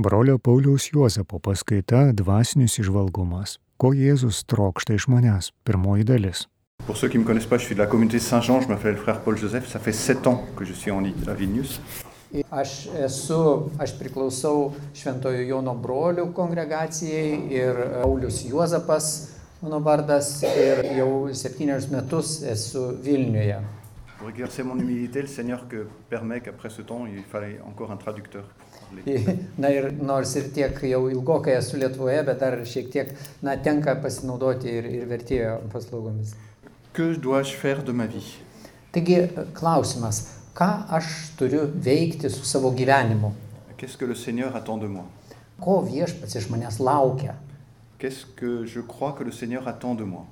Brolio Pauliaus Juozapo paskaita Dvasinis išvalgumas. Ko Jėzus trokšta iš manęs? Pirmoji dalis. Pour ceux qui ne me connaissent pas, je suis de la communauté Saint-Jean, je m'appelle frère Paul Joseph, ça fait sept ans que je suis en, à Vilnius. Aš esu, aš priklausau Šventojo Jono brolių kongregacijai ir Paulius Juozapas, mano vardas, ir jau septynius metus esu Vilniuje. Pour exercer mon humilité, le Seigneur que permet qu'après ce temps, il fallait encore un traducteur. Na ir nors ir tiek jau ilgokai esu Lietuvoje, bet dar šiek tiek, na, tenka pasinaudoti ir, ir vertėjo paslaugomis. Que dois-je faire de ma vie Taigi klausimas, ką aš turiu veikti su savo gyvenimu? Qu'est-ce que le Seigneur attend de moi Ko viešpats iš manęs laukia? Qu'est-ce que je crois que le Seigneur attend de moi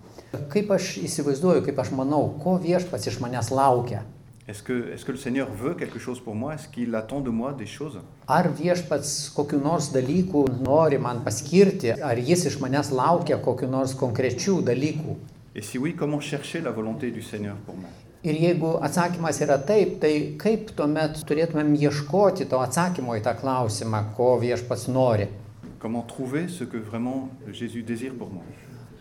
Kaip aš įsivaizduoju, kaip aš manau, ko viešpats iš manęs laukia? Est-ce que, est que le Seigneur veut quelque chose pour moi Est-ce qu'il attend de moi des choses Ar viešpats kokiu nors dalyku nori man paskirti, ar jis iš manęs laukia kokiu nors konkrečių dalykų? Et si oui, comment chercher la volonté du Seigneur pour moi Ir jeigu atsakymas yra taip, tai kaip tuomet turėtumėm ieškoti to atsakymo į tą klausimą, ko viešpats nori? Comment trouver ce que vraiment Jésus désire pour moi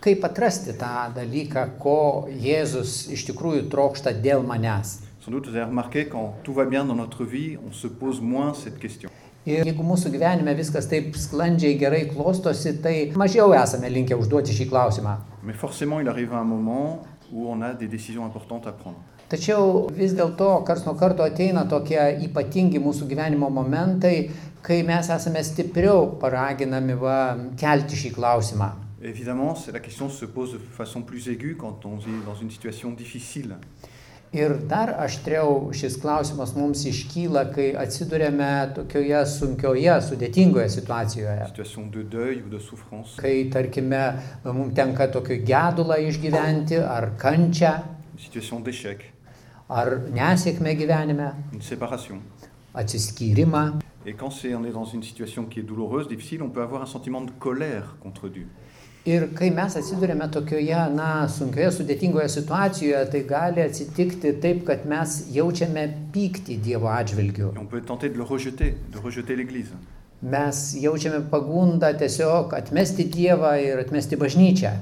Kaip atrasti tą dalyką, ko Jėzus iš tikrųjų trokšta dėl manęs? Sans doute, vous avez remarqué, quand tout va bien dans notre vie, on se pose moins cette question. Ir jeigu mūsų gyvenime viskas taip sklandžiai gerai klostosi, tai mažiau esame linkę užduoti šį klausimą. Mais forcément, il arrive un moment où on a des décisions importantes à prendre. Tačiau vis dėlto kars nuo karto ateina tokie ypatingi mūsų gyvenimo momentai, kai mes esame stipriau paraginami va, kelti šį klausimą. Évidemment, c'est la question se pose de façon plus aiguë quand on est dans une situation difficile. Ir dar aštriau šis klausimas mums iškyla, kai atsidurėme tokioje sunkioje, sudėtingoje situacijoje. Kai, tarkime, mums tenka tokį gedulą išgyventi, ar kančią, ar nesėkmę gyvenime, atsiskyrimą. Et quand c'est, on est dans une situation qui est douloureuse, difficile, on peut avoir un sentiment de colère contre Dieu. Ir kai mes atsidurėme tokioje, na, sunkioje, sudėtingoje situacijoje, tai gali atsitikti taip, kad mes jaučiame pyktį Dievo atžvilgiu. Et on peut être tenté de le rejeter, de rejeter l'Église. Mes jaučiame pagundą tiesiog atmesti Dievą ir atmesti bažnyčią.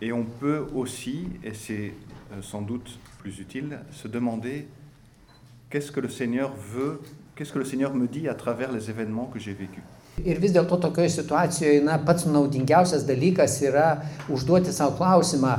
Et on peut aussi, et c'est euh, sans doute plus utile, se demander qu'est-ce que le Seigneur veut, qu'est-ce que le Seigneur me dit à travers les événements que j'ai vécus. Ir vis dėlto tokioje situacijoje, na, pats naudingiausias dalykas yra užduoti savo klausimą,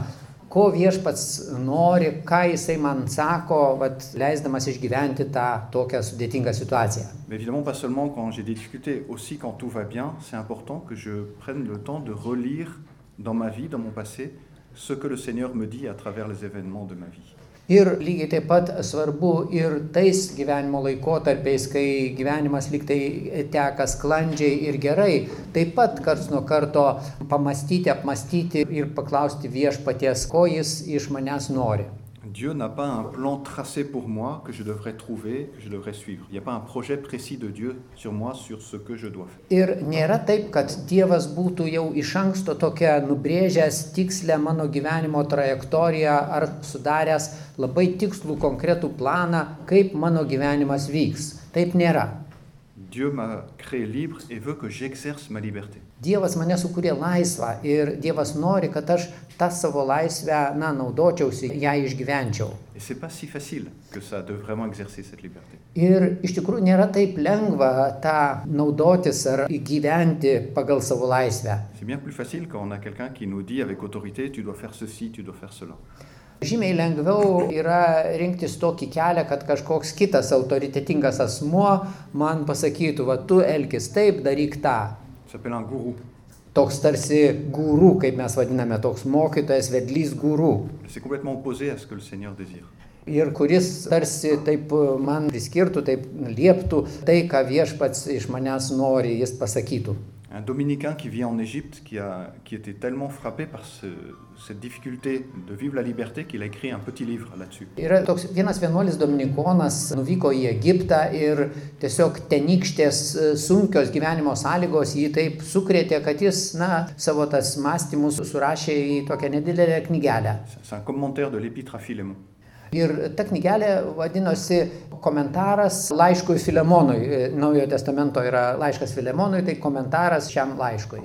ko viešpats nori, ką jisai man sako, vat, leisdamas išgyventi tą tokią sudėtingą situaciją. Mais évidemment, pas seulement quand j'ai des difficultés, aussi quand tout va bien, c'est important que je prenne le temps de relire dans ma vie, dans mon passé, ce que le Seigneur me dit à travers les événements de ma vie. Ir lygiai taip pat svarbu ir tais gyvenimo laikotarpiais, kai gyvenimas liktai teka sklandžiai ir gerai, taip pat karts nuo karto pamastyti, apmastyti ir paklausti viešpaties, ko jis iš manęs nori. Dieu n'a pas un plan tracé pour moi que je devrais trouver, que je devrais suivre. Il n'y a pas un projet précis de Dieu sur moi, sur ce que je dois faire. Ir nėra taip, kad Dievas būtų jau iš anksto tokia nubrėžęs tikslę mano gyvenimo trajektoriją ar sudaręs labai tikslų konkretų planą, kaip mano gyvenimas vyks. Taip nėra. Dieu m'a créé libre et veut que j'exerce ma liberté. Dievas mane sukūrė laisvą ir Dievas nori, kad aš tą savo laisvę, na, naudočiausi, ją išgyvenčiau. Si facile. Ir iš tikrųjų nėra taip lengva tą naudotis ar gyventi pagal savo laisvę. Facile autorité ceci. Žymiai lengviau yra rinktis tokį kelią, kad kažkoks kitas autoritetingas asmuo man pasakytų, va tu elkis taip, daryk tą. S'appelle un gourou. Toks tarsi gūrų, kaip mes vadiname, toks mokytojas, vedlys gūrų. C'est complètement opposé à ce que le Seigneur désire. Ir kuris tarsi taip man priskirtų, taip lieptų tai, ką viešpats iš manęs nori, jis pasakytų. Un dominicain qui vit en Égypte, qui, a, qui était tellement frappé par ce- cette difficulté de vivre la liberté qu'il a écrit un petit livre là-dessus. Yra toks vienas vienuolis Dominikonas, nuvyko į Egiptą ir tiesiog tenykštės e, sunkios gyvenimo sąlygos jį taip sukrėtė, kad jis, na, savo tas mąstymus surašė į tokią nedidelę knygelę. C'est c'est un commentaire de l'épître à Philémon. Ir ta knygelė vadinosi komentaras laiškui Filemonui. E, Naujojo testamento yra laiškas Filemonui, tai komentaras šiam laiškui.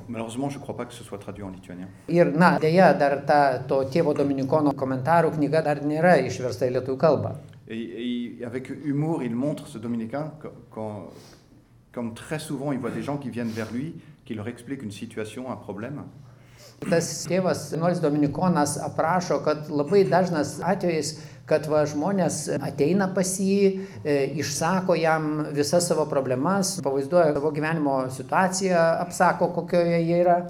Ir, na, dėja, dar ta to tėvo Dominikono komentarų knyga dar nėra išversta į lietuvių kalbą. Et, et avec humour, il montre ce dominicain quand- comme très souvent il voit des gens qui viennent vers lui, qui leur expliquent une situation, un problème. Tas tėvas, nors Dominikonas aprašo, kad labai dažnas atvejis, kad va, žmonės ateina pas jį, e, išsako jam visas savo problemas, pavaizduoja savo gyvenimo situaciją, apsako, kokioje jie yra.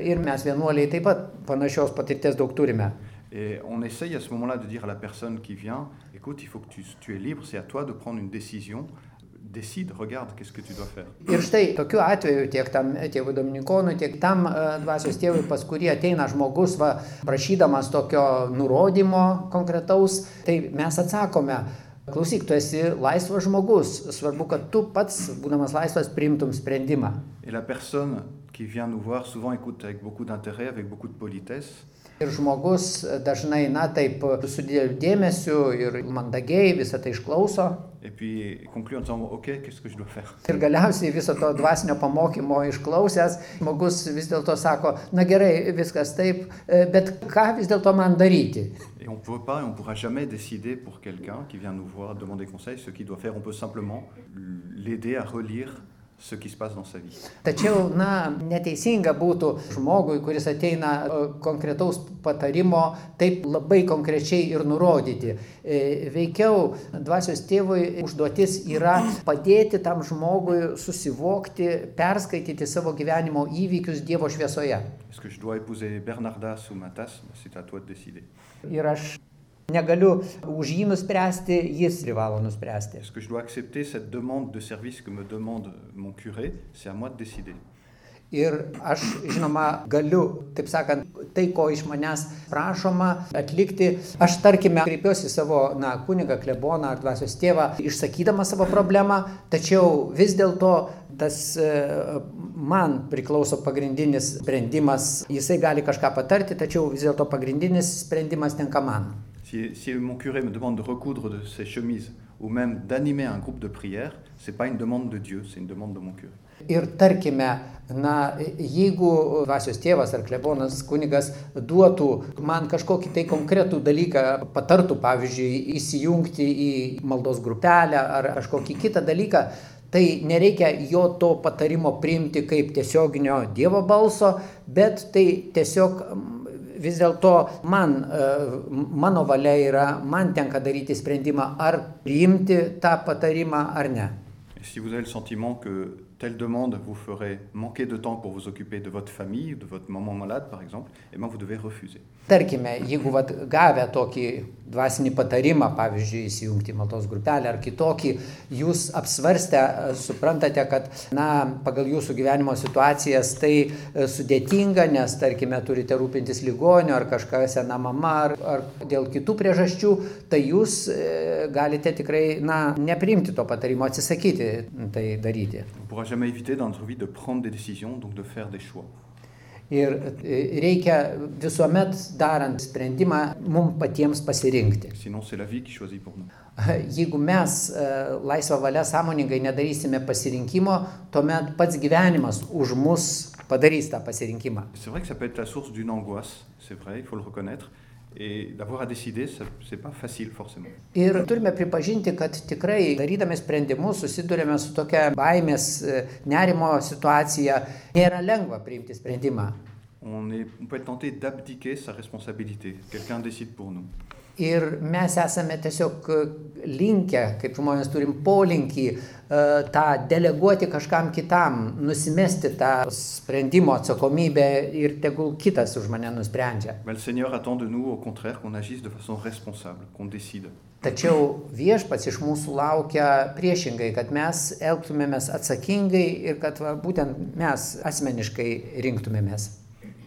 Ir mes vienuoliai taip pat panašios patirties daug turime. Et on essaye à ce moment-là de dire à la personne qui vient, écoute, il faut que tu, tu es libre, c'est à toi de prendre une décision. Décide, regarde, qu'est-ce que tu dois faire. Ir štai tokiu atveju tiek tam tėvui Dominikonui, tiek tam e, dvasios tėvui, pas kurį ateina žmogus, va, prašydamas tokio nurodymo konkretaus, tai mes atsakome, klausyk, tu esi laisvas žmogus, svarbu, kad tu pats, būdamas laisvas, priimtum sprendimą. Et la personne qui vient nous voir souvent écoute avec beaucoup d'intérêt, avec beaucoup de politesse. Ir žmogus dažnai, na taip, su dideliu dėmesiu ir mandagiai visą tai išklauso. Ir galiausiai viso to dvasinio pamokymo išklausęs, žmogus vis dėlto sako, na gerai, viskas taip, e, bet ką vis dėlto man daryti? Et on ne peut pas on ne pourra jamais décider pour quelqu'un qui vient nous voir demander conseil ce qu'il doit faire. On peut simplement l'aider à relire ce qui se passe dans sa vie. Tačiau, na, neteisinga būtų žmogui, kuris ateina e, konkretaus patarimo, taip labai konkrečiai ir nurodyti. E, Veikiau dvasios tėvui užduotis yra padėti tam žmogui susivokti, perskaityti savo gyvenimo įvykius Dievo šviesoje. Ir aš negaliu už jį nuspręsti, jis privalo nuspręsti. Est-ce que je dois accepter cette demande de service que me demande mon curé C'est à moi de décider. Ir aš, žinoma, galiu, taip sakant, tai, ko iš manęs prašoma atlikti. Aš, tarkime, kreipiuosi savo, na, kunigą, kleboną ar dvasios tėvą, išsakydama savo problemą, tačiau vis dėlto tas e, man priklauso pagrindinis sprendimas. Jisai gali kažką patarti, tačiau vis dėlto pagrindinis sprendimas tenka man. Si, si mon curé me demande de recoudre de ses chemises ou même d'animer un groupe de prière, ce n'est pas une demande de Dieu, c'est une demande de mon curé. Ir tarkime, na, jeigu dvasios tėvas ar klebonas kunigas duotų man kažkokį tai konkretų dalyką, patartų, pavyzdžiui, įsijungti į maldos grupelę ar kažkokį kitą dalyką, tai nereikia jo to patarimo priimti kaip tiesioginio Dievo balso, bet tai tiesiog vis dėlto man, e, mano valia yra, man tenka daryti sprendimą, ar priimti tą patarimą ar ne. Si vous avez le sentiment que telle demande vous ferait manquer de temps pour vous occuper de votre famille, de votre maman malade par exemple, eh bien vous devez refuser. Tarkime, jeigu vat, gavę tokį dvasinį patarimą, pavyzdžiui, įsijungti maldos grupelę ar kitokį, jūs apsvarstę, suprantate, kad, na, pagal jūsų gyvenimo situacijas tai e, sudėtinga, nes, tarkime, turite rūpintis ligoniu ar kažką sena mama ar, ar dėl kitų priežasčių, tai jūs e, galite tikrai, na, nepriimti to patarimo, atsisakyti tai daryti. On ne pourra jamais éviter dans notre vie de prendre des décisions, donc de faire des choix. Ir e, reikia visuomet darant sprendimą mums patiems pasirinkti. Sinon, c'est la vie qui choisit pour nous. Jeigu mes e, laisvą valią sąmoningai nedarysime pasirinkimo, tuomet pats gyvenimas už mus padarys tą pasirinkimą. C'est vrai que ça peut être la source d'une angoisse, c'est vrai, il faut le reconnaître. Et d'avoir à décider, ça- c'est pas facile forcément. Ir turime pripažinti, kad tikrai darydami sprendimus susidurėme su tokia baimės, e, nerimo situacija. Nėra lengva priimti sprendimą. On, est, on peut être tenté d'abdiquer sa responsabilité. Quelqu'un décide pour nous. Ir mes esame tiesiog e, linkę, kaip žmonės turim polinkį, e, tą deleguoti kažkam kitam, nusimesti tą sprendimo atsakomybę ir tegul kitas už mane nusprendžia. Tačiau viešpats iš mūsų laukia priešingai, kad mes elgtumėmės atsakingai ir kad va, būtent mes asmeniškai rinktumėmės.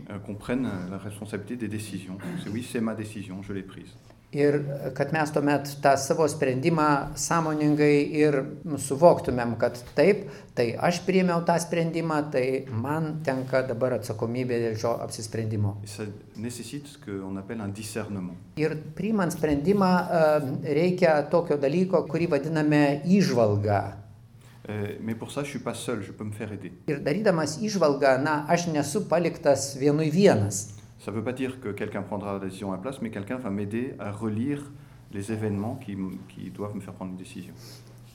Euh, qu'on prenne la responsabilité des décisions. C'est oui, c'est ma décision, je l'ai prise. Ir kad mes tuomet tą savo sprendimą sąmoningai ir suvoktumėm, kad taip, tai aš priėmiau tą sprendimą, tai man tenka dabar atsakomybė dėl šio apsisprendimo. Ir priimant sprendimą e, reikia tokio dalyko, kurį vadiname įžvalga. Euh, mais pour ça, je suis pas seul, je peux me faire aider. Ir darydamas įžvalgą, na, aš nesu paliktas vienui vienas. Ça ne veut pas dire que quelqu'un prendra la décision à la place, mais quelqu'un va m'aider à relire les événements qui, qui doivent me faire prendre une décision.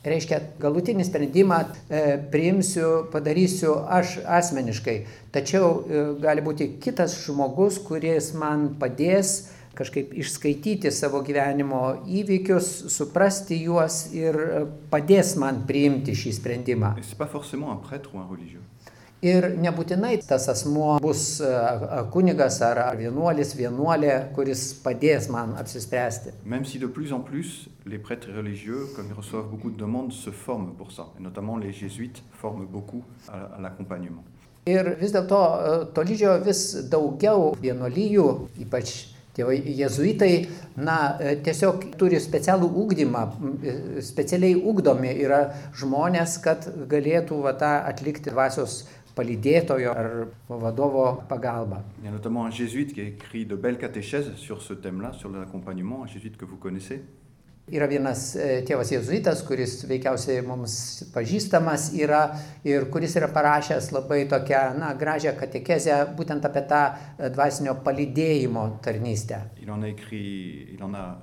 Reiškia, galutinį sprendimą e, priimsiu, padarysiu aš asmeniškai. Tačiau e, gali būti kitas žmogus, kuris man padės kažkaip išskaityti savo gyvenimo įvykius, suprasti juos ir e, padės man priimti šį sprendimą. Ir nebūtinai tas asmuo bus kunigas ar vienuolis, vienuolė, kuris padės man apsispręsti. Même si de plus en plus, les prêtres religieux, comme ils reçoivent beaucoup de demandes, se forment pour ça. Et notamment les jésuites forment beaucoup à, à l'accompagnement. Ir vis dėlto tolydžio vis daugiau vienuolyjų, ypač tėvai jezuitai, na, tiesiog turi specialų ūkdymą, e, specialiai ūkdomi yra žmonės, kad galėtų va, tą atlikti dvasios palydėtojo ar vadovo pagalbą. Il y a notamment un jésuite qui a écrit de belles catéchèses sur ce thème-là, sur l'accompagnement, un jésuite que vous connaissez. Yra vienas e, tėvas jezuitas, kuris veikiausiai mums pažįstamas yra ir kuris yra parašęs labai tokią, na, gražią katekezę būtent apie tą e, dvasinio palydėjimo tarnystę. Il en a écrit, il en a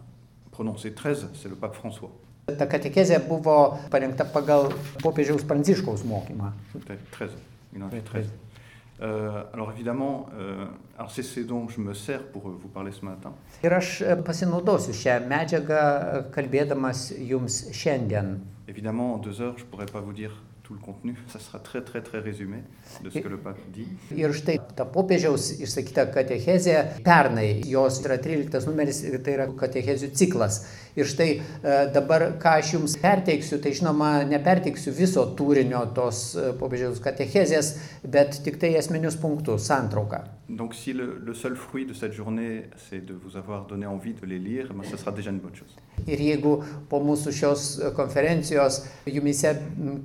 prononcé 13, c'est le pape François. Ta katekezė buvo parengta pagal popiežiaus pranciškaus mokymą. Peut-être 13. Il en a Oui, fait 13. Euh, alors évidemment, euh, alors c'est ce dont je me sers pour euh, vous parler ce matin. Ir aš pasinaudosiu šią medžiagą kalbėdamas jums šiandien. Évidemment, en deux heures, je ne pourrais pas vous dire tout le contenu. Ça sera très très très résumé de ce que le pape dit. Ir štai ta popiežiaus išsakyta katechezė pernai, jos yra 13 numeris ir tai yra katechezių ciklas. Ir štai e, dabar, ką aš jums perteiksiu, tai žinoma, neperteiksiu viso turinio tos e, popiežiaus katechezės, bet tik tai esminius punktus, santrauką. Donc si le, le seul fruit de cette journée, c'est de vous avoir donné envie de les lire, ben, ça sera déjà une bonne chose. Ir jeigu po mūsų šios konferencijos jumise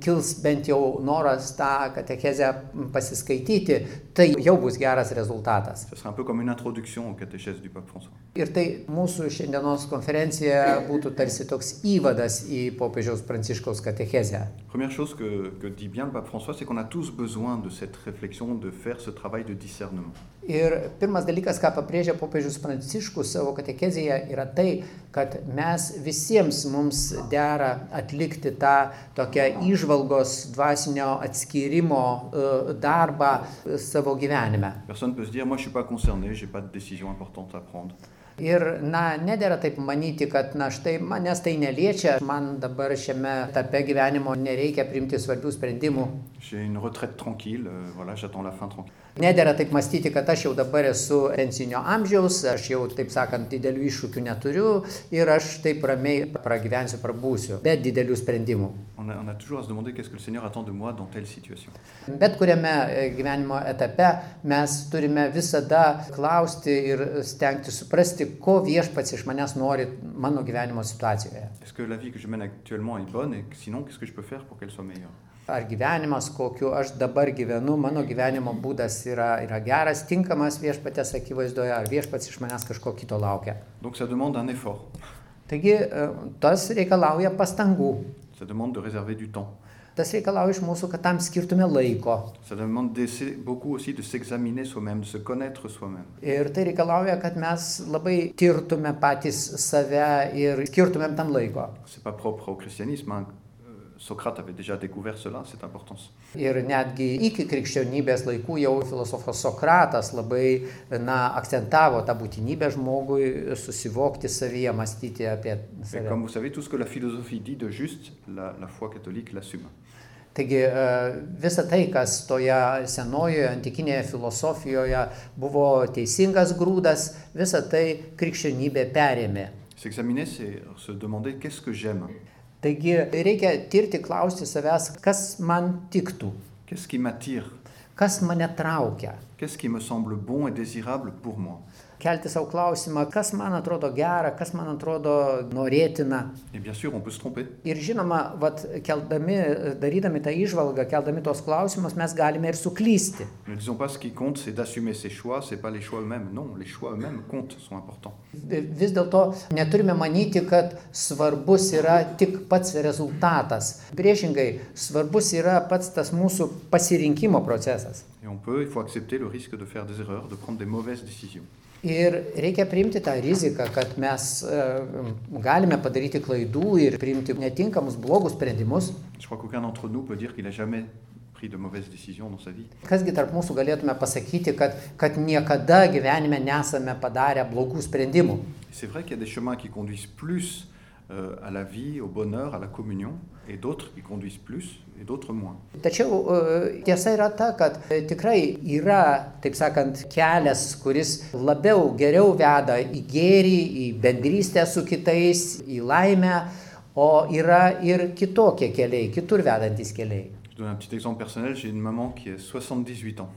kils bent jau noras tą katechezę pasiskaityti, tai jau bus geras rezultatas. Ça sera un peu comme une introduction aux catéchèses du pape François. Ir tai mūsų šiandienos konferencija būtų tarsi toks įvadas į popiežiaus pranciškaus katechezę. Première chose que, que dit bien le pape François, c'est qu'on a tous besoin de cette réflexion, de faire ce travail de discernement. Ir pirmas dalykas, ką pabrėžia popiežius pranciškus savo katechezėje, yra tai, kad mes visiems mums dera atlikti tą tokią išvalgos dvasinio atskyrimo e, darbą e, savo gyvenime. Personne ne peut se dire, moi je suis pas concerné, j'ai pas de décision importante à prendre. Ir, na, nedėra taip manyti, kad, na, štai manęs tai neliečia, man dabar šiame etape gyvenimo nereikia priimti svarbių sprendimų. Nedėra taip mąstyti, kad aš jau dabar esu pensinio amžiaus, aš jau, taip sakant, didelių iššūkių neturiu ir aš taip ramiai pragyvensiu, prabūsiu, be didelių sprendimų. On a, on a demander moi. Bet kuriame e, gyvenimo etape mes turime visada klausti ir stengti suprasti, ko viešpats iš manęs nori mano gyvenimo situacijoje. Est-ce que la vie que je mène actuellement est bonne et sinon, qu'est-ce que je peux faire pour qu'elle soit meilleure Ar gyvenimas, kokiu aš dabar gyvenu, mano gyvenimo būdas yra, yra geras, tinkamas viešpatės akivaizdoje, ar viešpats iš manęs kažko kito laukia. Donc Taigi e, tas reikalauja pastangų. de. Tas reikalauja iš mūsų, kad tam skirtume laiko. Ir tai reikalauja, kad mes labai tirtume patys save ir skirtumėm tam laiko. C'est pas propre au christianisme. hein. Socrate avait déjà découvert cela, cette importance. Ir netgi iki krikščionybės laikų jau filosofas Sokratas labai na, akcentavo tą būtinybę žmogui susivokti savyje, mąstyti apie Et save. comme vous savez, tout ce que la philosophie dit de juste, la, la foi catholique l'assume. Taigi e, visa tai, kas toje senojoje antikinėje filosofijoje buvo teisingas grūdas, visa tai krikščionybė perėmė. S'examiner, c'est se demander qu'est-ce que j'aime, Taigi reikia tirti, klausti savęs, kas man tiktų, qu'est-ce qui m'attire, kas mane traukia, qui me semble bon et désirable pour moi. Kelti savo klausimą, kas man atrodo gera, kas man atrodo norėtina. Ir žinoma, vat, keldami, darydami tą išvalgą, keldami tos klausimus, mes galime ir suklysti. Vis dėlto neturime manyti, kad svarbus yra tik pats rezultatas. Priešingai, svarbus yra pats tas mūsų pasirinkimo procesas. Et on peut, il faut accepter le risque de faire des erreurs, de prendre des mauvaises décisions. Ir reikia priimti tą riziką, kad mes e, galime padaryti klaidų ir priimti netinkamus, blogus sprendimus. Kasgi tarp mūsų galėtume pasakyti, kad, kad niekada gyvenime nesame padarę blogų sprendimų. C'est vrai qu'il y a des chemins qui conduisent plus à la vie, au bonheur, à la communion, et d'autres qui conduisent plus et d'autres moins. Tačiau e, tiesa yra ta, kad e, tikrai yra, taip sakant, kelias, kuris labiau, geriau veda į gėrį, į bendrystę su kitais, į laimę, o yra ir kitokie keliai, kitur vedantis keliai. Je donne un petit exemple personnel, j'ai une maman qui a 78 ans.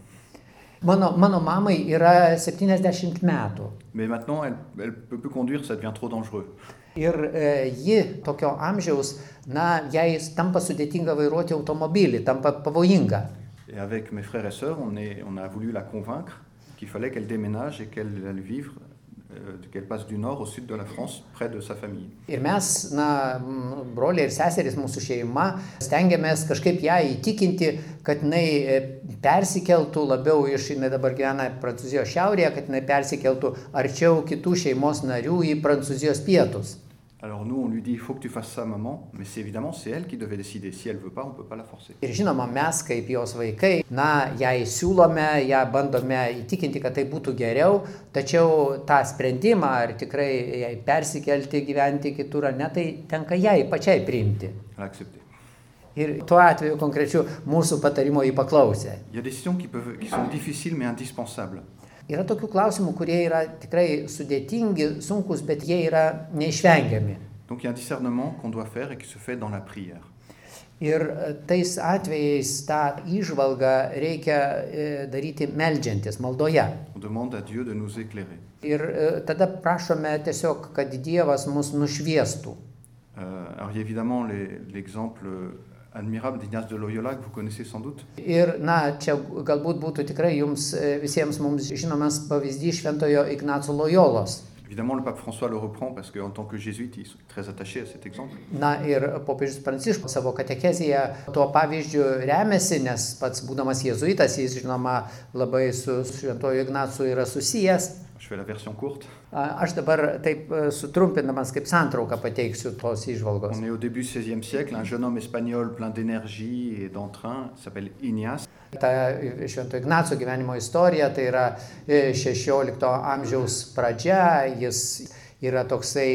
Mano, mano mamai yra 70 metų. Mais maintenant, elle ne peut plus conduire, ça devient trop dangereux. Ir e, ji tokio amžiaus, na, jai tampa sudėtinga vairuoti automobilį, tampa pavojinga. Et avec mes frères et sœurs, on, est, on a voulu la convaincre qu'il fallait qu'elle déménage et qu'elle euh, qu'elle passe du nord au sud de la France, près de sa famille. Ir mes, na, broliai ir seserys, mūsų šeima, stengiamės kažkaip ją įtikinti, kad jinai e, persikeltų labiau iš, jinai dabar gyvena Prancūzijos šiaurėje, kad jinai persikeltų arčiau kitų šeimos narių į Prancūzijos pietus. Alors nous, on lui dit, il faut que tu fasses ça, maman, mais c'est évidemment, c'est elle qui devait décider. Si elle veut pas, on peut pas la forcer. Ir žinoma, mes kaip jos vaikai, na, jai siūlome, ją bandome įtikinti, kad tai būtų geriau, tačiau tą sprendimą, ar tikrai jai persikelti, gyventi kitur ar ne, tai tenka jai pačiai priimti. Elle a accepté. Ir tuo atveju konkrečiu mūsų patarimo jį paklausė. Il y a des décisions qui, peuvent, qui sont difficiles mais indispensables. Yra tokių klausimų, kurie yra tikrai sudėtingi, sunkus, bet jie yra neišvengiami. Donc il y a un discernement qu'on doit faire et qui se fait dans la prière. Ir e, tais atvejais tą išvalgą reikia e, daryti meldžiantis, maldoje. On demande à Dieu de nous éclairer. Ir e, tada prašome tiesiog, kad Dievas mus nušviestų. Euh, alors évidemment l'exemple admirable d'Ignace de Loyola que vous connaissez sans doute. Ir, na, čia galbūt būtų tikrai jums e, visiems mums žinomas pavyzdys Šventojo Ignaco Lojolos. Évidemment, le pape François le reprend parce qu'en tant que jésuite, il est très attaché à cet exemple. Na ir popiežius Pranciškus savo katekeziją tuo pavyzdžiu remiasi, nes pats būdamas jėzuitas, jis žinoma labai su Šventojo Ignacu yra susijęs. Je fais la version courte. A, Aš dabar taip e, sutrumpinamas kaip santrauką pateiksiu tos išvalgos. On est au début du XVIe siècle, un jeune homme espagnol plein d'énergie et d'entrain s'appelle Ignace. Ta Švento Ignaco gyvenimo istorija tai yra e, 16 amžiaus pradžia, jis yra toksai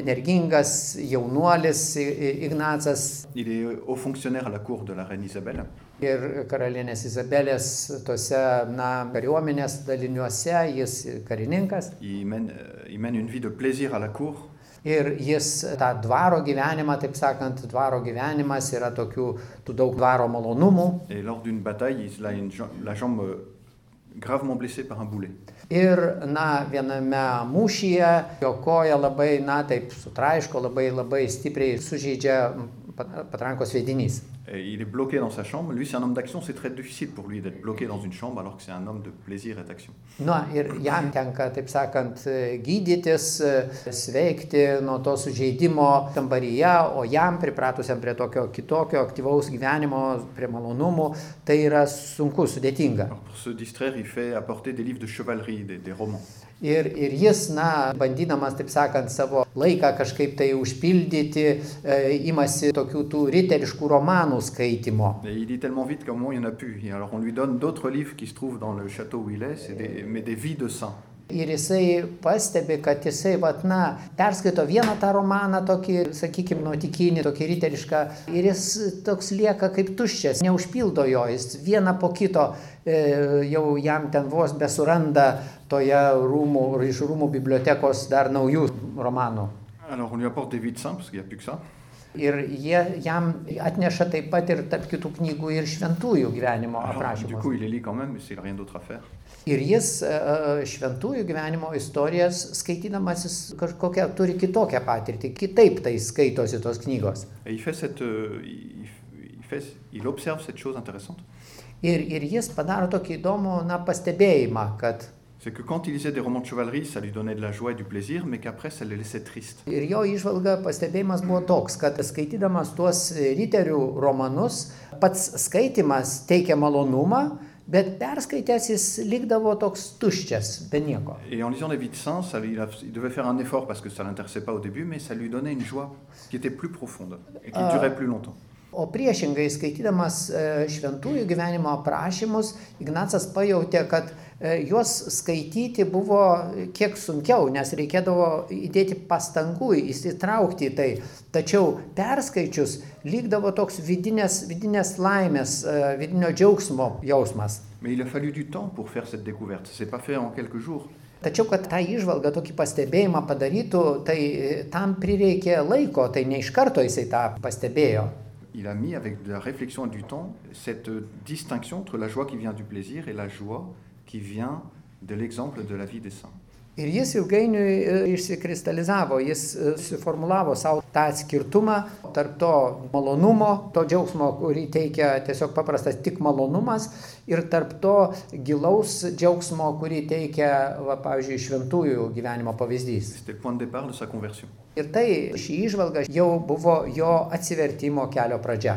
energingas jaunuolis Ignacas Il est haut fonctionnaire à la cour de la reine Isabelle. Ir karalienės Izabelės tose, na, kariuomenės daliniuose, jis karininkas. Il mène, il mène une vie de plaisir à la cour. Ir jis tą dvaro gyvenimą, taip sakant, dvaro gyvenimas yra tokių, tų daug dvaro malonumų. Bataille, la jambe gravement blessée par un boulet. Ir, na, viename mūšyje jo koja labai, na, taip sutraiško, labai, labai stipriai sužeidžia pat- patrankos sviedinys. Et il est bloqué dans sa chambre. Lui, c'est un homme d'action. C'est très difficile pour lui d'être bloqué dans une chambre alors que c'est un homme de plaisir et d'action. Na, ir jam tenka, taip sakant, gydytis, sveikti nuo to sužeidimo kambaryje, o jam pripratusiam prie tokio kitokio aktyvaus gyvenimo, prie malonumų, tai yra sunku, sudėtinga. Alors, pour se distraire, il fait apporter des livres de chevalerie, des, des romans. Ir, ir jis, na, bandydamas, taip sakant, savo laiką kažkaip tai užpildyti, e, imasi tokių tų riteriškų romanų skaitimo. Il lit tellement vite qu'à un moment, il n'y en a plus. Et alors, on lui donne d'autres livres qui se trouvent dans le château où il est, c'est des, mais des vies de saints. Ir jisai pastebi, kad jisai, vat, na, perskaito vieną tą romaną, tokį, sakykime, nuotikinį, tokį riterišką, ir jis toks lieka kaip tuščias, neužpildo jo, jis vieną po kito e, jau jam ten vos besuranda toje rūmų, iš rūmų bibliotekos dar naujų romanų. Alors, on lui apporte des vies de saints, parce qu'il n'y a plus que ça. Ir jie jam atneša taip pat ir tarp kitų knygų ir šventųjų gyvenimo du aprašymus. Ir jis e, e, šventųjų gyvenimo istorijas skaitydamasis kažkokią turi kitokią patirtį, kitaip tai skaitosi tos knygos. Euh, Ir, ir jis padaro tokį įdomų na, pastebėjimą, kad c'est que quand il lisait des romans de chevalerie, ça lui donnait de la joie et du plaisir, mais qu'après, ça le laissait triste. ir jo išvalga pastebėjimas buvo toks, kad skaitydamas tuos riterių romanus, pats skaitimas teikia malonumą, bet perskaitęs jis likdavo toks tuščias, be nieko. Et en lisant les vies de saints, ça, il, a- il devait faire un effort parce que ça l'intéressait pas au début, mais ça lui donnait une joie qui était plus profonde et qui durait plus longtemps. O priešingai, skaitydamas e, šventųjų gyvenimo aprašymus, Ignacas pajutė, kad e, juos skaityti buvo kiek sunkiau, nes reikėdavo įdėti pastangų, įsitraukti į tai. Tačiau perskaičius lygdavo toks vidinės, vidinės laimės, e, vidinio džiaugsmo jausmas. Mais il a fallu du temps pour faire cette découverte. C'est pas fait en quelques jours. Tačiau, kad tą išvalgą, tokį pastebėjimą padarytų, tai e, tam prireikė laiko, tai ne iš karto jisai tą pastebėjo. Il a mis avec de la réflexion et du temps cette distinction entre la joie qui vient du plaisir et la joie qui vient de l'exemple de la vie des saints. Ir jis ilgainiui e, išsikristalizavo, jis e, suformulavo savo tą skirtumą tarp to malonumo, to džiaugsmo, kurį teikia tiesiog paprastas tik malonumas, ir tarp to gilaus džiaugsmo, kurį teikia, va, pavyzdžiui, šventųjų gyvenimo pavyzdys. Ir tai ši išvalga jau buvo jo atsivertimo kelio pradžia.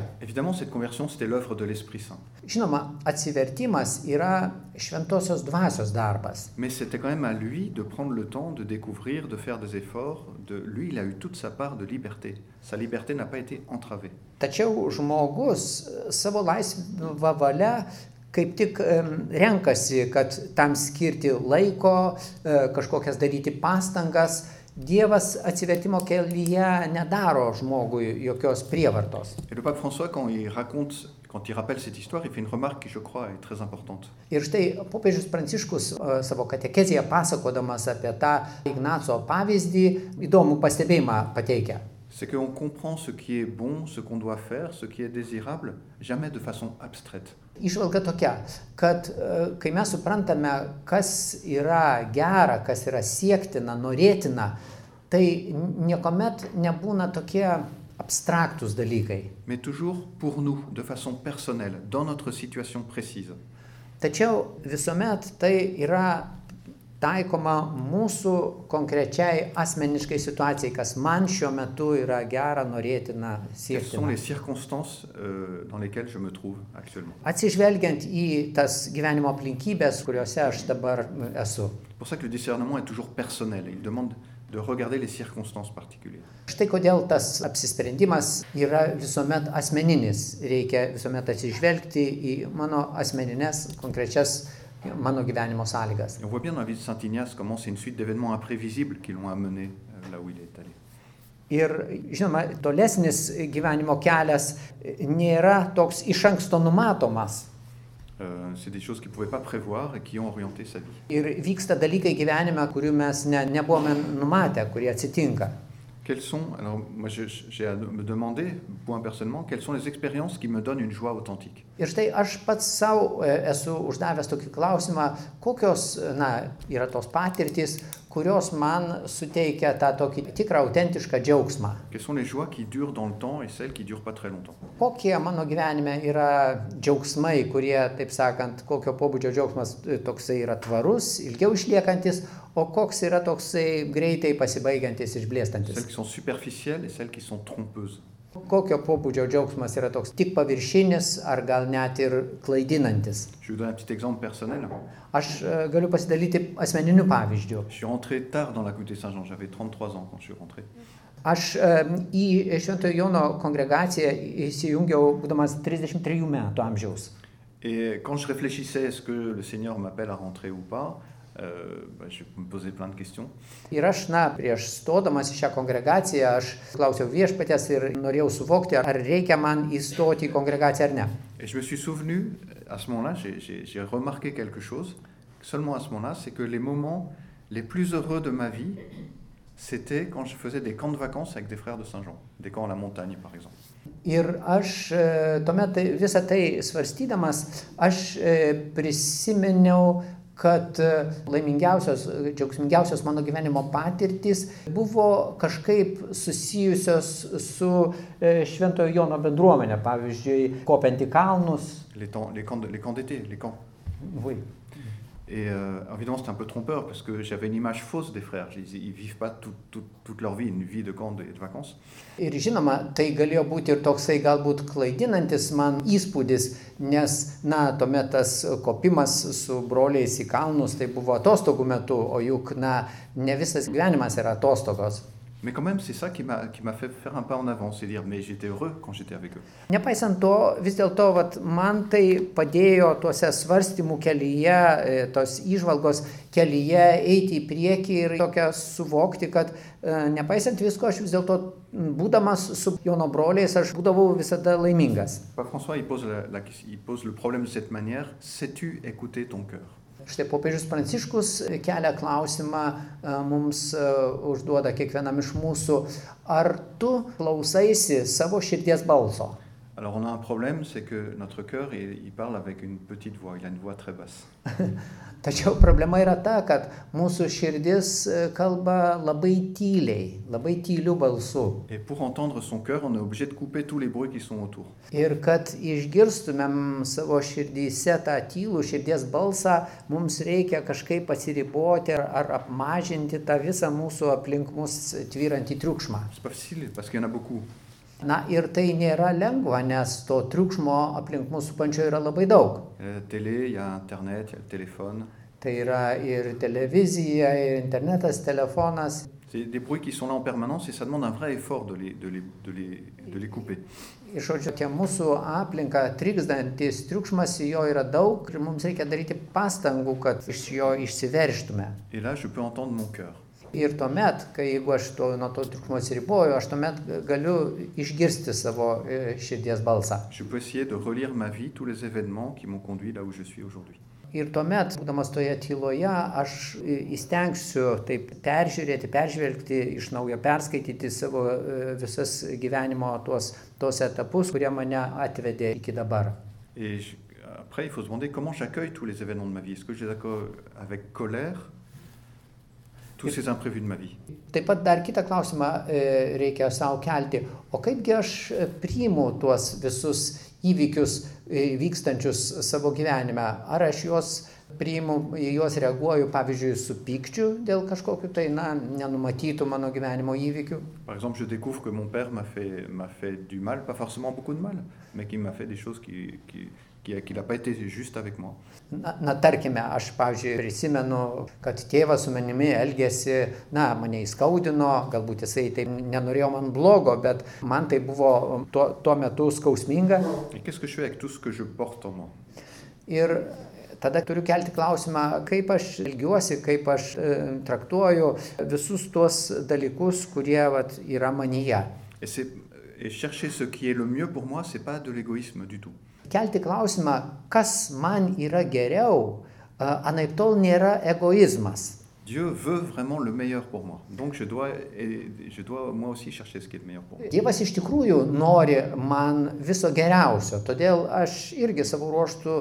Žinoma, atsivertimas yra šventosios dvasios darbas. Mais c'était quand même à lui de prendre le temps de découvrir, de faire des efforts. De... Lui, il a eu toute sa part de liberté. Sa liberté n'a pas été entravée. Tačiau žmogus e, savo laisvą valią kaip tik em, renkasi, kad tam skirti laiko, e, kažkokias daryti pastangas. Dievas atsivertimo kelyje nedaro žmogui jokios prievartos. Et le pape François, quand il raconte, quand il rappelle cette histoire, il fait une remarque qui, je crois, est très importante. Ir štai popiežius Pranciškus e, savo katekezėje pasakodamas apie tą Ignaco pavyzdį įdomų pastebėjimą pateikia. C'est qu'on comprend ce qui est bon, ce qu'on doit faire, ce qui est désirable, jamais de façon abstraite. Išvalga tokia, kad e, kai mes suprantame, kas yra gera, kas yra siektina, norėtina, tai niekuomet nebūna tokie abstraktus dalykai. mais toujours pour nous, de façon personnelle, dans notre situation précise. Tačiau visuomet tai yra taikoma mūsų konkrečiai asmeniškai situacijai, kas man šiuo metu yra gera, norėtina, siektina. euh, Atsižvelgiant į tas gyvenimo aplinkybės, kuriuose aš dabar esu. De regarder les circonstances particulières. Štai kodėl tas apsisprendimas yra visuomet asmeninis. Reikia visuomet atsižvelgti į mano asmeninės, konkrečias mano gyvenimo sąlygas. On voit bien dans la vie de Saint Ignace comment c'est une suite d'événements imprévisibles qui l'ont amené euh, là où il est allé. Ir žinoma, tolesnis gyvenimo kelias nėra toks iš anksto numatomas. Euh, c'est des choses qu'il ne pouvait pas prévoir et qui ont orienté sa vie. Ir vyksta dalykai gyvenime, kurių mes ne, nebuvome numatę, kurie atsitinka. Quelles sont, alors moi j'ai à me demander, point personnellement, quelles sont les expériences qui me donnent une joie authentique Ir štai aš pats savo esu uždavęs tokį klausimą, kokios na, yra tos patirtys, kurios man suteikia tą tokį tikrą autentišką džiaugsmą. Quelles sont les joies qui durent dans le temps et celles qui durent pas très longtemps Kokie mano gyvenime yra džiaugsmai, kurie, taip sakant, kokio pobūdžio džiaugsmas e, toksai yra tvarus, ilgiau išliekantis, o koks yra toksai greitai pasibaigiantis, Celles išblėstantis. qui sont superficielles et celles qui sont trompeuses. Kokio pobūdžio džiaugsmas yra toks tik paviršinis ar gal net ir klaidinantis. Aš e, galiu pasidalyti asmeniniu pavyzdžiu. Je suis rentré tard dans la communauté Saint-Jean, j'avais 33 ans quand je suis rentré. Aš e, į Šventojo Jono kongregaciją įsijungiau būdamas 33 metų amžiaus. Et quand je réfléchissais, est-ce que le Seigneur m'appelle à rentrer ou pas, euh, bah, je me posais plein de questions. Ir aš, na, prieš stodamas į šią kongregaciją, aš klausiau viešpatės ir norėjau suvokti, ar reikia man įstoti į kongregaciją ar ne. Et je me suis souvenu, à ce moment-là, j'ai- remarqué quelque chose, seulement à ce moment-là, c'est que les moments les plus heureux de ma vie, c'était quand je faisais des camps de vacances avec des frères de Saint-Jean, des camps à la montagne par exemple. Ir aš e, tuomet visą tai svarstydamas, aš e, prisiminiau, kad e, laimingiausios, e, džiaugsmingiausios mano gyvenimo patirtys buvo kažkaip susijusios su e, Šventojo Jono bendruomenė, pavyzdžiui, kopiant į kalnus. Les, temps- les camps de- les camps d'été, les camps. Vai. Et euh, évidemment, c'était un peu trompeur parce que j'avais une image fausse des frères. Ils, ils vivent pas tout- tout- toute leur vie une vie de camp et de vacances. Ir žinoma, tai galėjo būti ir toksai galbūt klaidinantis man įspūdis, nes, na, tuomet tas kopimas su broliais į kalnus tai buvo atostogų metu, o juk, na, ne visas gyvenimas yra atostogos. Mais quand même, c'est ça qui m'a qui m'a fait faire un pas en avant, c'est dire, mais j'étais heureux quand j'étais avec eux. Nepaisant to, vis dėlto, vat, man tai padėjo tuose svarstymų kelyje, e, tos įžvalgos kelyje eiti į priekį ir tokia suvokti, kad e, nepaisant visko, aš vis dėlto, m, būdamas su Jono broliais, aš būdavau visada laimingas. Pape François, il pose, la- la- il pose le problème de cette manière. Sais-tu écouter ton cœur Štai popiežius Pranciškus kelia klausimą, e, mums e, užduoda kiekvienam iš mūsų, ar tu klausaisi savo širdies balso? Alors on a un problème, c'est que notre cœur, il, il parle avec une petite voix, il a une voix très basse. Tačiau problema yra ta, kad mūsų širdis e, kalba labai tyliai, labai tyliu balsu. Et pour entendre son cœur, on est obligé de couper tous les bruits qui sont autour. Ir kad išgirstumėm savo širdyse tą tylų širdies balsą, mums reikia kažkaip atsiriboti ar, ar apmažinti tą visą mūsų aplink mus tvyrantį triukšmą. C'est pas facile parce qu'il y en a beaucoup. Na ir tai nėra lengva, nes to triukšmo aplink mūsų pančio yra labai daug. Y a Internet, téléphone. Tai yra ir televizija, ir internetas, telefonas. C'est des bruits qui sont là en permanence et ça demande un vrai effort de les, de les, de les, de les couper. Iš žodžio, tie mūsų aplinka trikdantis triukšmas, jo yra daug ir mums reikia daryti pastangų, kad iš jo išsiverštume. Et là, je peux entendre mon cœur. Ir tuomet, kai jeigu aš to, nuo to triukšmo atsiriboju, aš tuomet galiu išgirsti savo e, širdies balsą. Ir tuomet, būdamas toje tyloje, aš e, įstengsiu taip peržiūrėti, peržvelgti, iš naujo perskaityti savo e, visas gyvenimo tuos, tuos etapus, kurie mane atvedė iki dabar. Et après, il faut se demander comment j'accueille tous les événements de ma vie. Est-ce que je les accueille avec colère Tous ces imprévus de ma vie. Taip pat dar kitą klausimą e, reikia savo kelti. O kaipgi aš e, priimu tuos visus įvykius e, vykstančius savo gyvenime? Ar aš juos priimu, į juos reaguoju, pavyzdžiui, su pykčiu dėl kažkokiu tai, na, nenumatytų mano gyvenimo įvykių? Par exemple, je découvre que mon père m'a fait, m'a fait du mal, pas forcément beaucoup de mal, mais qu'il m'a fait des choses qui, qui, qui- qu'il n'a pas été juste avec moi. Na, na tarkime, aš, pavyzdžiui, prisimenu, kad tėvas su manimi elgėsi, na, mane įskaudino, galbūt jisai taip nenorėjo man blogo, bet man tai buvo tuo, tuo metu skausminga. Et qu'est-ce que je fais avec tout ce que je porte en moi Ir tada turiu kelti klausimą, kaip aš ilgiuosi, kaip aš e, traktuoju visus tuos dalykus, kurie vat, yra manyje. et, et chercher ce qui est le mieux pour moi, c'est pas de l'égoïsme du tout. Kelti klausimą, kas man yra geriau, anaip tol nėra egoizmas. Dieu veut vraiment le meilleur pour moi. Donc je dois, je dois moi aussi chercher ce qui est le meilleur pour moi. Dievas iš tikrųjų nori man viso geriausio, todėl aš irgi savo ruoštų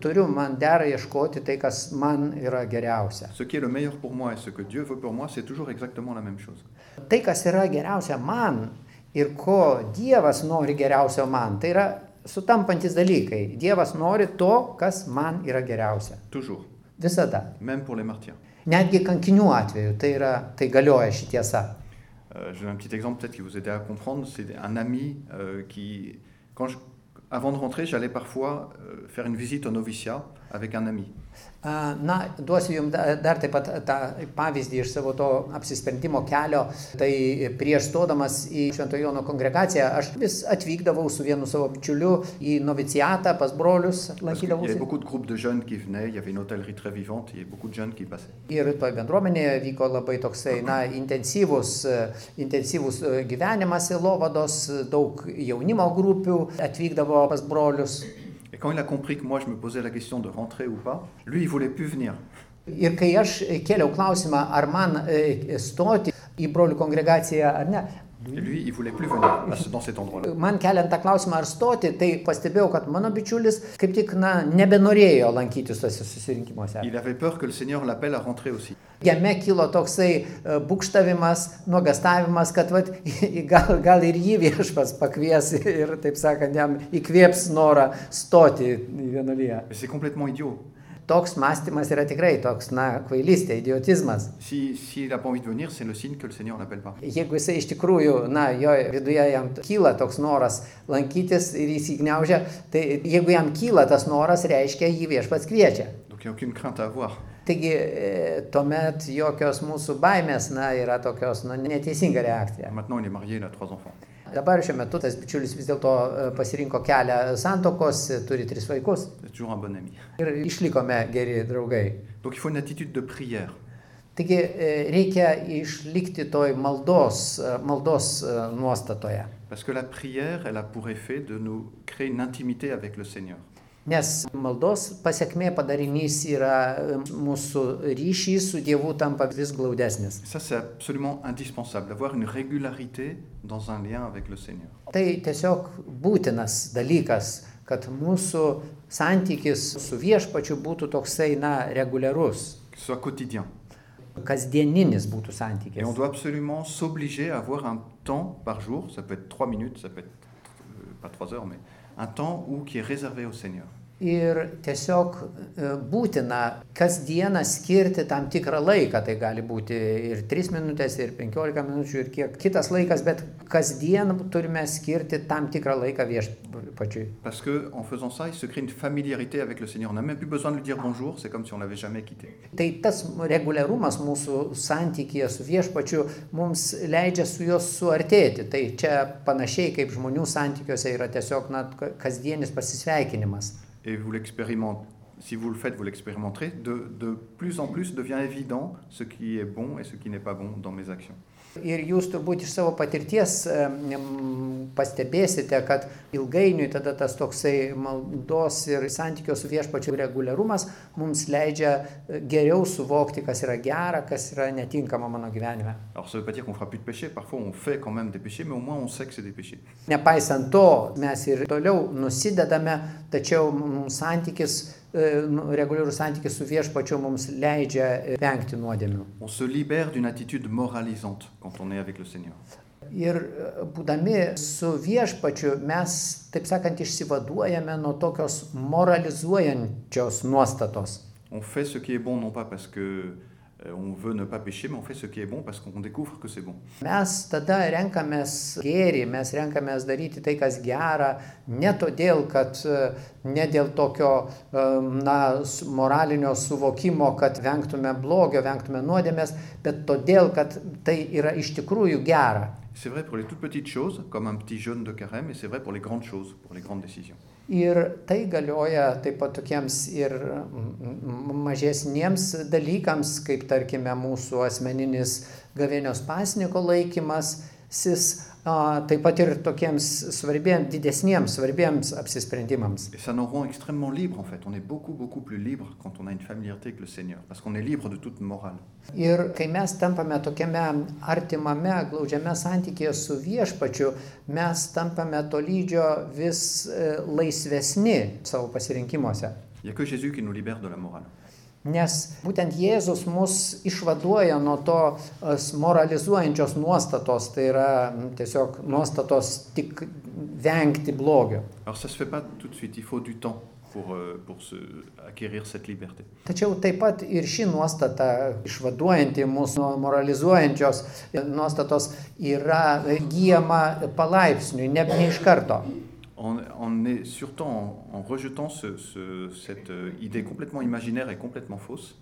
turiu man dera ieškoti tai, kas man yra geriausia. Ce qui est le meilleur pour moi et ce que Dieu veut pour moi, c'est toujours exactement la même chose. Tai, kas yra geriausia man ir ko Dievas nori geriausio man, tai yra sutampantis dalykai. Dievas nori to, kas man yra geriausia. Toujours. Visada. Même pour les martyrs. Netgi kankinių atveju tai, yra, tai galioja ši tiesa. Euh, J'ai un petit exemple peut-être qui vous aider à comprendre. C'est un ami euh, qui, quand je- avant de rentrer, j'allais parfois euh, faire une visite au noviciat avec un ami. Na, duosiu Jums da- dar taip pat tą pavyzdį iš savo to apsisprendimo kelio. Tai prieš stodamas į Šventojo Jono kongregaciją, aš vis atvykdavau su vienu savo bičiuliu į novicijatą pas brolius, lankydavausi. beaucoup de groupes de jeunes qui venaient, il y avait une hôtellerie très vivante, il y avait beaucoup de jeunes qui passaient. Ir toje bendruomenėje vyko labai toksai, na, intensyvus, intensyvus e, gyvenimas Ilovados, e, daug jaunimo grupių atvykdavo pas brolius. Et quand il a compris que moi je me posais la question de rentrer ou pas, lui il voulait plus venir. Ir kai aš kėliau klausimą, ar man e, stoti, į brolių kongregaciją ar ne. Et lui, il voulait plus venir à ce- dans cet endroit-là. Man keliant tą klausimą ar stoti, tai pastebėjau, kad mano bičiulis kaip tik, na, nebenorėjo lankytis tose susirinkimuose. Il avait peur que le Seigneur l'appelle à rentrer aussi. Jame kilo toksai e, būkštavimas, nuogastavimas, kad vat, gal, gal ir jį viešpas pakvies ir, taip sakant, jam įkvėps norą stoti į vienuolyje. C'est complètement idiot. Toks mąstymas yra tikrai toks, na, kvailystė, idiotizmas. Si- de venir, pas. Jeigu jisai iš tikrųjų, na, jo viduje jam kyla toks noras lankytis ir jis įgniaužia, tai jeigu jam kyla tas noras, reiškia jį viešpats kviečia. Donc Taigi e, tuomet jokios mūsų baimės, na, yra tokios, na, neteisinga reakcija. Dabar šiuo metu tas bičiulis vis dėlto e, pasirinko kelią santokos, e, turi tris vaikus bon ami. ir išlikome geri draugai. Donc. Taigi reikia išlikti toj maldos, maldos nuostatoje. Parce que la prière, elle a pour effet de nous créer une intimité avec le Seigneur. Nes maldos pasiekmė padarinys yra e, mūsų ryšys su Dievu tampa vis glaudesnis. Et ça, c'est absolument indispensable, d'avoir une régularité dans un lien avec le Seigneur. Tai tiesiog būtinas dalykas, kad mūsų santykis su viešpačiu būtų toksai, na, reguliarus, kasdieninis būtų Et santykis. on doit absolument s'obliger à avoir un temps par jour, ça peut être trois minutes, ça peut être euh, pas trois heures, mais un temps où, qui est réservé au Seigneur. Ir tiesiog e, būtina kasdieną skirti tam tikrą laiką, tai gali būti ir 3 minutės, ir 15 minučių, ir kiek kitas laikas, bet kasdien turime skirti tam tikrą laiką viešpačiui. Parce que en faisant ça, il se crée une familiarité avec le Seigneur. On n'a même plus besoin de lui dire bonjour, c'est comme si on l'avait jamais quitté. Tai tas reguliarumas mūsų santykėje su viešpačiu mums leidžia su juos suartėti. Tai čia panašiai kaip žmonių santykiuose yra tiesiog na, ka- kasdienis pasisveikinimas. Et vous l'expérimentez, si vous le faites, vous l'expérimenterez, de, de plus en plus devient évident ce qui est bon et ce qui n'est pas bon dans mes actions. Ir jūs turbūt iš savo patirties pastebėsite, kad ilgainiui tada tas toksai maldos ir santykio su viešpačiu reguliarumas mums leidžia e, geriau suvokti, kas yra gera, kas yra netinkama mano gyvenime. Nepaisant to, mes ir toliau nusidedame, tačiau mums santykis, reguliarus santykis su viešpačiu mums leidžia e, vengti nuodėmių. On se libère d'une attitude moralisante quand on est avec le Seigneur. Ir e, būdami su viešpačiu mes, taip sakant, išsivaduojame nuo tokios moralizuojančios nuostatos. On fait ce qui est bon non pas parce que on veut ne pas pécher, mais on fait ce qui est bon parce qu'on découvre que c'est bon. Mes tada renkamės gėrį, mes renkamės daryti tai, kas gera, ne todėl, kad e, ne dėl tokio e, na, moralinio suvokimo, kad vengtume blogio, vengtume nuodėmės, bet todėl, kad tai yra iš tikrųjų gera. C'est vrai pour les toutes petites choses, comme un petit jeûne de carême, et c'est vrai pour les grandes choses, pour les grandes décisions. Ir tai galioja taip pat tokiems ir mažesniems dalykams, kaip tarkime mūsų asmeninis gavėnios pasniko laikymas, sis, taip pat ir tokiems svarbiems, didesniems, svarbiems apsisprendimams. Et ça nous rend extrêmement libres en fait. On est beaucoup, beaucoup plus libre quand on a une familiarité avec le Seigneur, parce qu'on est libre de toute morale. Ir kai mes tampame tokiame artimame, glaudžiame santykėje su viešpačiu, mes tampame tolydžio vis e, laisvesni savo pasirinkimuose. Il n'y a que Jésus qui nous libère de la morale. Nes būtent Jėzus mus išvaduoja nuo to as, moralizuojančios nuostatos, tai yra tiesiog nuostatos tik vengti blogio. Pour, euh, pour se, acquérir cette liberté. Tačiau taip pat ir ši nuostata, išvaduojanti mūsų nuo moralizuojančios nuostatos, yra gyjama palaipsniui, ne, ne iš karto. On, est surtout en, en rejetant ce- ce- cette euh, idée complètement imaginaire et complètement fausse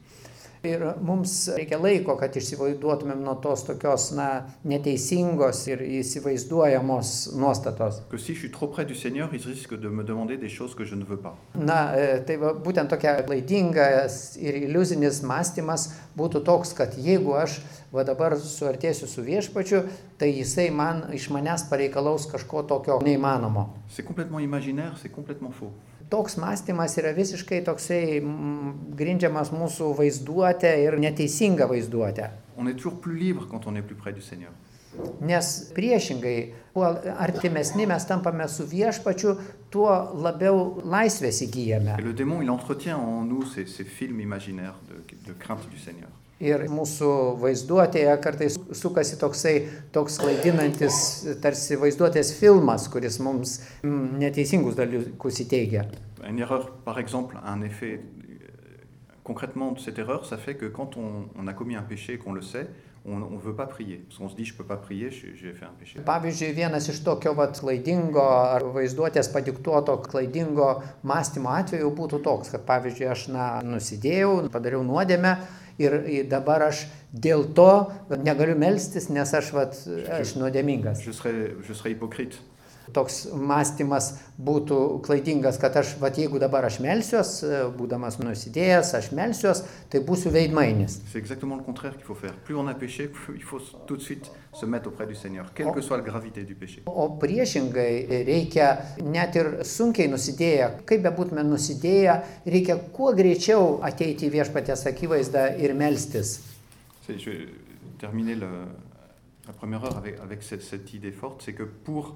Ir mums reikia laiko, kad išsivaizduotumėm nuo tos tokios, na, neteisingos ir įsivaizduojamos nuostatos. Na, e, tai va, būtent tokia klaidingas ir iliuzinis mąstymas būtų toks, kad jeigu aš va dabar suartėsiu su viešpačiu, tai jisai man iš manęs pareikalaus kažko tokio neįmanomo. C'est complètement imaginaire, c'est complètement faux. Toks mąstymas yra visiškai toksai grindžiamas mūsų vaizduotė ir neteisinga vaizduotė. Nes priešingai, kuo artimesni mes tampame su viešpačiu, tuo labiau laisvės įgyjame. Et le démon, il entretient en nous ces, ces films imaginaires de, de crainte du Seigneur. Ir mūsų vaizduotėje kartais sukasi toksai, toks klaidinantis, tarsi vaizduotės filmas, kuris mums mm, neteisingus dalykus įteigia. Une erreur, par exemple, un effet. Concrètement, cette erreur, ça fait que quand on, on a commis un péché et qu'on le sait, on ne veut pas prier. Parce qu'on se dit, je ne peux pas prier, j'ai fait un péché. Pavyzdžiui, vienas iš tokio vat, klaidingo ar vaizduotės padiktuoto klaidingo mąstymo atveju būtų toks, kad pavyzdžiui, aš na, nusidėjau, padariau nuodėmę ir dabar aš dėl to negaliu melstis, nes aš, vat, aš nuodėmingas. Je serais, je serais hypocrite. Toks mąstymas būtų klaidingas, kad aš, vat, jeigu dabar aš melsiuos, būdamas nusidėjęs, aš melsiuos, tai būsiu veidmainis. C'est exactement le contraire qu'il faut faire. Plus on a péché, plus il faut tout de suite se mettre auprès du Seigneur, quelle que soit la gravité du péché. O priešingai reikia net ir sunkiai nusidėję, kaip bebūtume nusidėję, reikia kuo greičiau ateiti į viešpatės akivaizdą ir melstis. Je vais terminer le- la première heure avec, avec cette, cette idée forte, c'est que pour,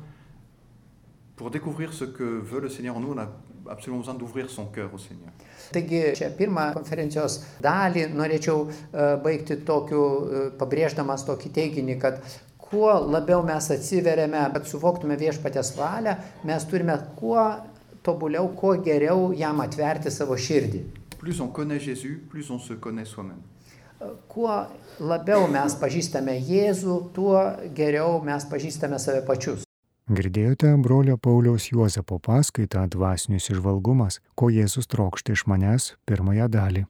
pour découvrir ce que veut le Seigneur en nous, on a absolument besoin d'ouvrir son cœur au Seigneur. Taigi šią pirmą konferencijos dalį norėčiau e, baigti tokiu, e, pabrėždamas tokį teiginį, kad kuo labiau mes atsiveriame, kad suvoktume viešpatės valią, mes turime kuo tobuliau, kuo geriau jam atverti savo širdį. Plus on connaît Jésus, plus on se connaît soi-même. Kuo labiau mes pažįstame Jėzų, tuo geriau mes pažįstame save pačius. Girdėjote brolio Pauliaus Juozapo paskaitą Dvasinis išvalgumas, ko Jėzus trokšta iš manęs pirmąją dalį.